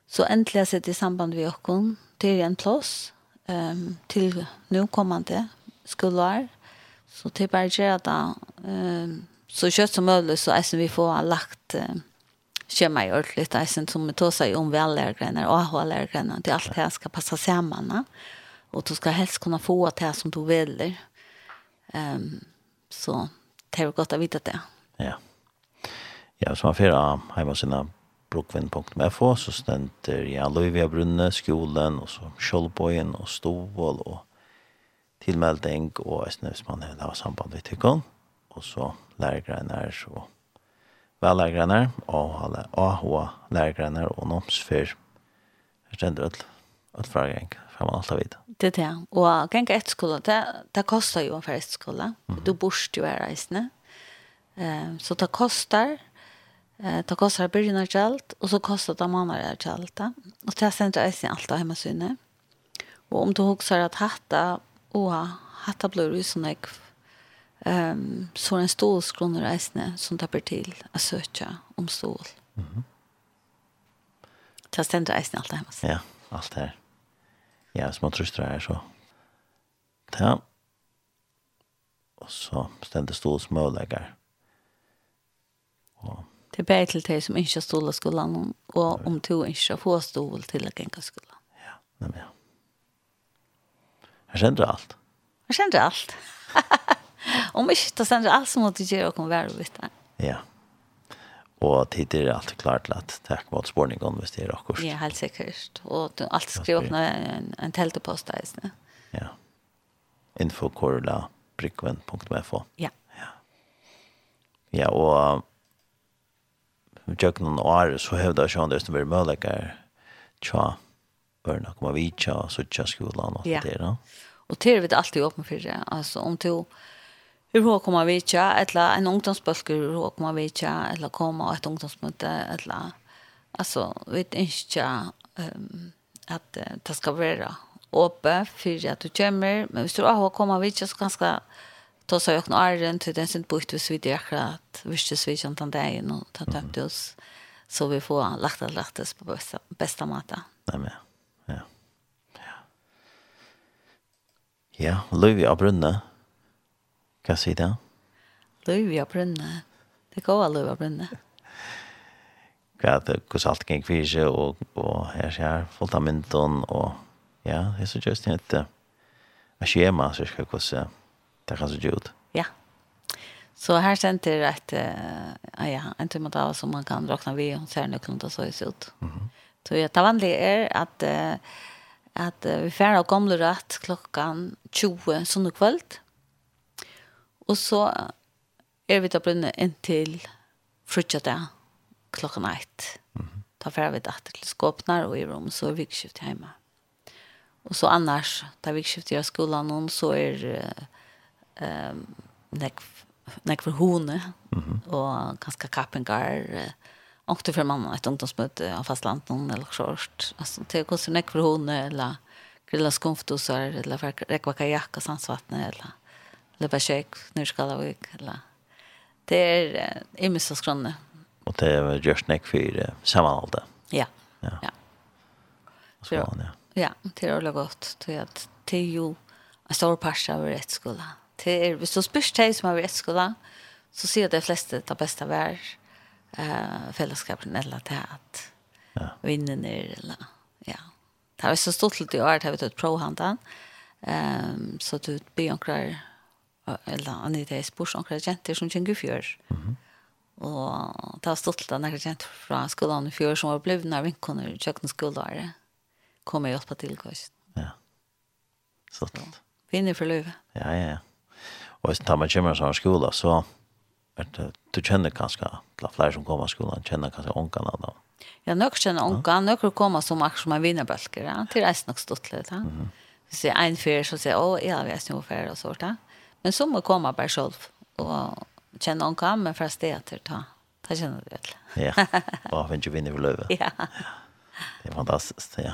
Så endelig har jeg sett i samband med åkken til en plass um, til nåkommende skoler. Så til bare gjør det um, så kjøtt som mulig så er vi får lagt um, kjemma i ordentlig. Det er som vi tar seg om velærgrener og avhålærgrener. Det er alt det skal passe sammen. Og du skal helst kunne få det som du vil. Um, så det er godt å vite det. Ja. Ja, så man får ha hjemme sine brokvinn.fo, så stender ja, Løyvia Brunne, skolen, og så Kjolbøyen og Stovål, og tilmelding, og jeg hvis man har samband med tykken, og så lærergreiner, så velærgreiner, og AH-lærergreiner, og nomsfyr, jeg stender alt, alt fra gang, man alt har vidt. Det er det, og gang etter det, det koster jo en ferdig skole, mm -hmm. du bors jo her reisende, så det koster, Eh, det kostar början av kjalt, och så kostar det mannen av kjalt. Och det ständer jag sin allt av hemma synne. Och om du husker att hatta, oha, hatta blir jo sånn ek. Um, så är en stål skroner reisne som tappar till å søke om stål. Mm -hmm. Det ständer jag sin allt av hemma synne. Ja, allt det här. Ja, små tröster här så. Ja. Och så ständer stål smöläggar. Och Det er bara til de som ikke har stålet skolen, og om du har fått stål til å gänga skolen. Ja, nej men ja. Jag känner allt. Jeg kjenner alt. om inte det känner allt så måste jag komma være och veta. Ja. Och tid är alltid klart till att tack mot spårning om det är akkurat. Ja, helt sikkert. Og du alltid skriver opp en, en tältepost där. Ja. Info korla brickven.fo. Ja. Ja. og... och jag noen år, så hevde jeg sånn det som var mølekker, tja, børn, og man vet tja, så tja skolen og det der. Och Og til vi alltid åpne for det, altså om du hur hur kommer vi tja, eller en ungdomsbøsker, hur kommer vi tja, eller komma et ungdomsmøte, eller, altså, vi vet ikke tja, um, at uh, det skal være åpe for at du kommer, men hvis du har kommet tja så ganske ta så jag när den till den sin bort vis vi det att visste vi sånt där dagen och ta upp oss så vi får lagt lachtas på bästa bästa mata. Nej men. Ja. Ja. Ja, Louis Brunne. Kan se det. Louis brunne. Det går av Louis det hvordan alt gikk for seg, og, og her ser jeg fullt av mynden, og ja, det er så just inte. Jag skjema, så ska hvordan Det kan se ut. Ja. Så her här center att äh, ja, en timme av som man kan räkna vi og ser nyckeln då så är det ut. Mm -hmm. Så jag tar vanligt är att äh, att äh, vi färna och gamle rett klokken 20 söndag kveld. Og så er vi då brunne en till frutja där klockan 1. Mm -hmm. Ta färra vi datter til skåpnar og i rom, så er vi vikskift hjemme. Og så annars, da vi skiftar i skolan så er uh, ehm nek nek for hone mm -hmm. och ganska kappengar åkte för mamma ett ungdomsmöte av fastlandet eller sårt alltså det går nek för hone eller grilla skonftosar eller räkva kajak och sandsvattnet eller löpa det nyrskalavik eller det är i mistaskronne og det er just nek för sammanhållet ja ja, ja. Så, ja. Ja, det är ordentligt gott. Det är ju en stor parsa av rätt skolan til, hvis du spørs til som har i skola, så sier de fleste det beste vär uh, fellesskapen eller det at ja. vinnene eller ja. Det er så stort til i år, det har vi tatt provhandene. Um, så du blir omkrar eller annet det er spørs omkrar jenter som kjenner fjør. Mm -hmm. Og det har stått til denne jenter fra skolen i fjør som har blitt når vinkoner i kjøkkenskoleåret kommer og på til. Ja, stått. Vinner for løyve. Ja, ja, ja. Og hvis man kommer til skola, så er det, du kjenner kanskje til flere som kommer til skolan, kjenner kanskje ångene da. Ja, nok kjenner ångene, nok kommer som akkurat som en vinnerbølger, ja? til reisen nok stått litt. Ja? Mm -hmm. Hvis jeg er en fyr, så sier jeg, å, ja, vi er snøfer og sånt. Ja? Men så må jeg komme bare selv, og kjenne ångene, men fra stedet til ta. Det kjenner du vel. ja, og finner ikke vinner for løvet. Ja. Det er fantastisk, ja.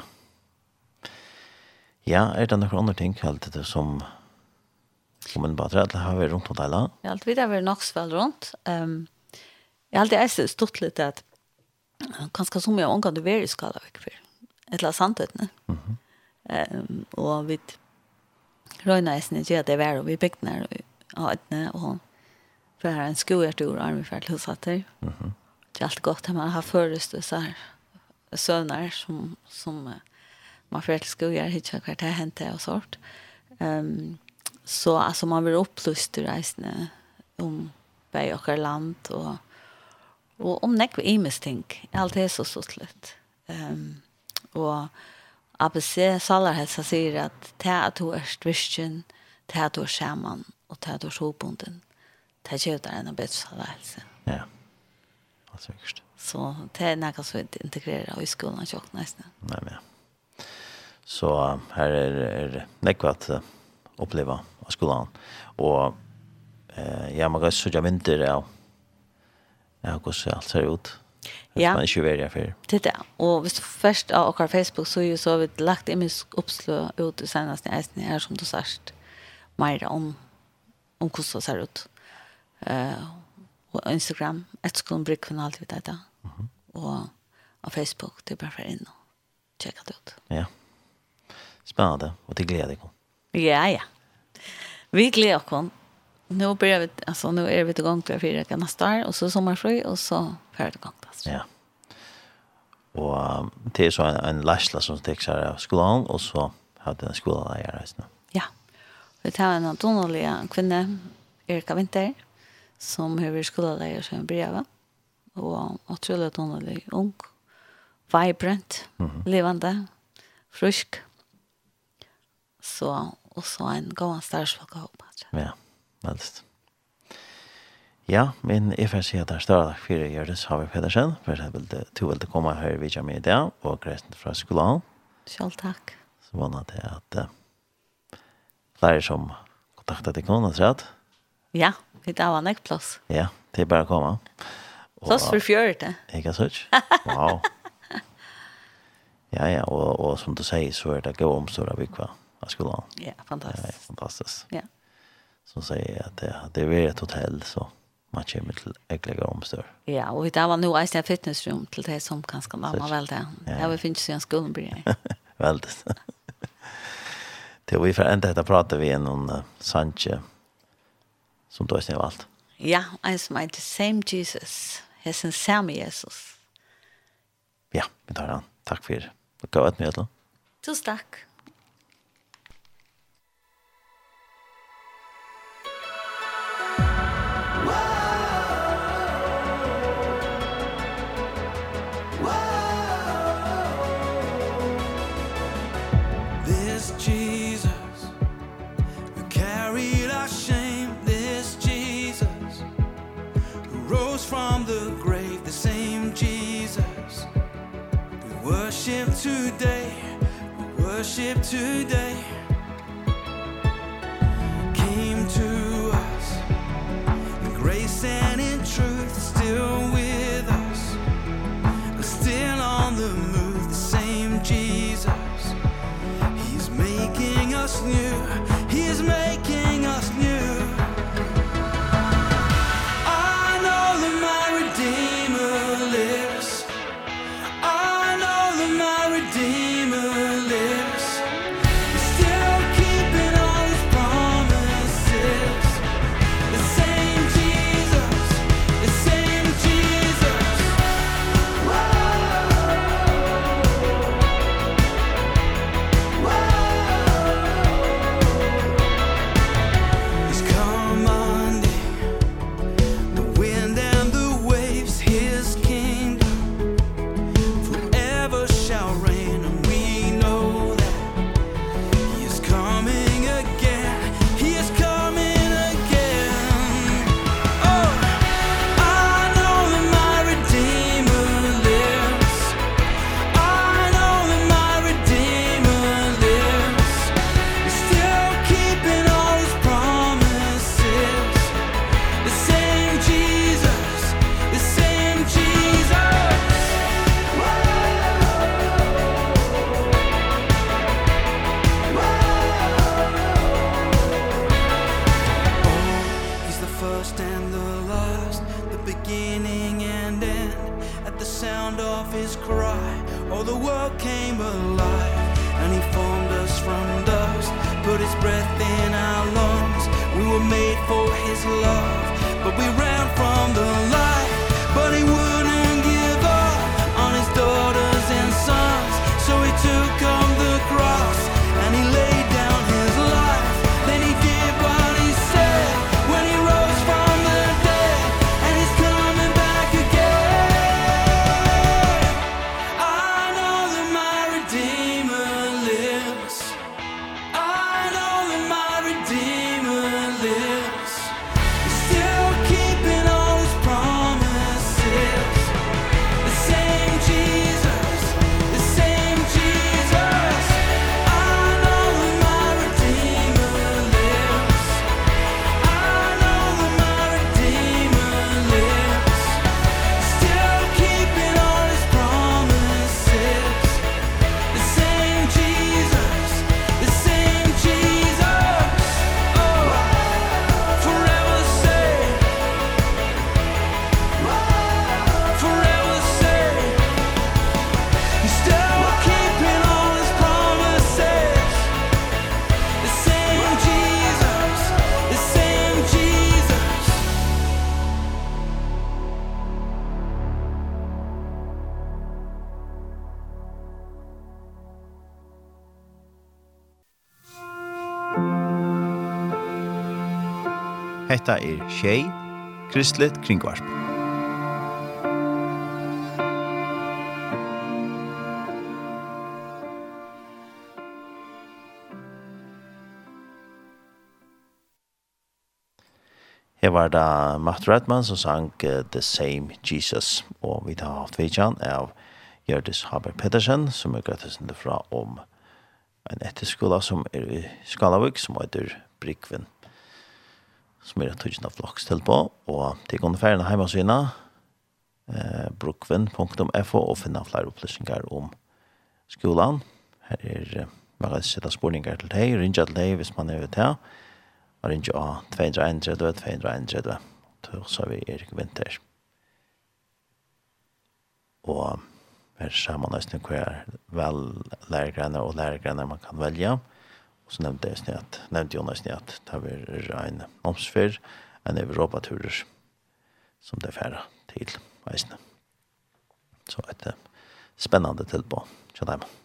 Ja, er det noen andre ting, helt det som Om en bare det har vi rundt om Thailand. Ja, alt videre har vi nok så vel rundt. Um, jeg har alltid eist stått litt at kanskje så mye omgang du er i skala vekk for. Et eller annet sannheten. Mm -hmm. um, og vi røyna eisen ikke at det er vær, og vi bygde nær og etne, og for her er en skoert vi ferdig hos at det. Det er alltid godt at man har først og så her søvnar som, som uh, man ferdig til skoer, ikke hva det hendte og sånt. Um, Så alltså man blir upplyst i reisne om bei och land och och om näck vi ting. Allt är så så slut. Ehm um, och ABC salar hälsa säger att det att du är kristen, det att du är skämman och det att du är sobunden. Det gör det en bättre salar. Ja. Alltså just. Så det är något som vi integrerar i skolan och nästan. Nej men. Så här är, at näkvat oppleva av skolan. Og eh, ja, man kan søtja vinter av ja, hvordan alt ser ut. Ja. Man ikke være for. Det er Og hvis du først av okkar Facebook, så er jo så har vi lagt i min oppslå ut i senest eisen her, som du sørst, mer om, om hvordan det ser ut. Uh, og Instagram, et skolen bruker vi alltid dette. Mm -hmm. Og av Facebook, det er bare for inn og tjekke det ut. Ja. Spennende, og til glede om. Ja, ja. Vi gleder oss. Nu börjar vi, alltså nu är vi igång till fyra kan nästa år och så sommarfri och så färd igång alltså. Ja. Och det är så en, en lærsla som texar av skolan och så hade en skolalärare just nu. Ja. Vi tar en antonlig kvinna, Erika Winter, som har skolalärare som brev. Och otroligt antonlig ung, vibrant, mm -hmm. levande, frisk. Så og så en god starsfolk og håp. Ja, veldig. Ja, men jeg får si at det er større takk for Gjøres Haver Pedersen, for jeg vil to vel til å komme her videre med det, og gresten fra skolen. Selv takk. Så vannet det at uh, lærer som kontaktet deg noen, rett? Ja, vi tar en ekk plass. Ja, det er bare å komme. Plass for fjørte. Ikke sånn? Wow. Ja, ja, og, og som du sier, så er det gode omstår av av skolan. Ja, fantastiskt. Ja, fantastiskt. Ja. Så säger jag att det, det är ett hotell så man kommer till äckliga omstör. Ja, och det var nog ett fitnessrum till det som ganska mamma väl det. Ja. Det finns ju en skolan blir Väldigt. det var ju för ända detta pratade vi om någon Sanche som då är valt. Ja, I smile the same Jesus. Hessen samme Jesus. Ja, vi tar han. Tack för det. Gå ut med det. Tusen takk. ship today Hetta er Shei, Kristlet Kringvarp. Her var da Matt Redman som sang uh, The Same Jesus, og vi har haft vidtjan av Gjørdis Haber Pettersen, som er gratisende fra om en etterskola som er i Skalavik, som heter Brikven som er tøtjen av flokks til på, og til gående ferien av heimasyna, eh, brukven.fo, og finne flere opplysninger om skolan. Her er eh, magasin av spurningar til deg, rinja til deg hvis man er ute her, og rinja av 231, 231, til så vi er ikke vinter. Og her ser man nesten hver vel lærergrene og lærergrene man kan velge, og Og så nevnte jeg snett, nevnte Jonas snett, det var en omsfer, en Europa-turer som det færre til veisene. Så et spennende tilbå, kjenner jeg meg.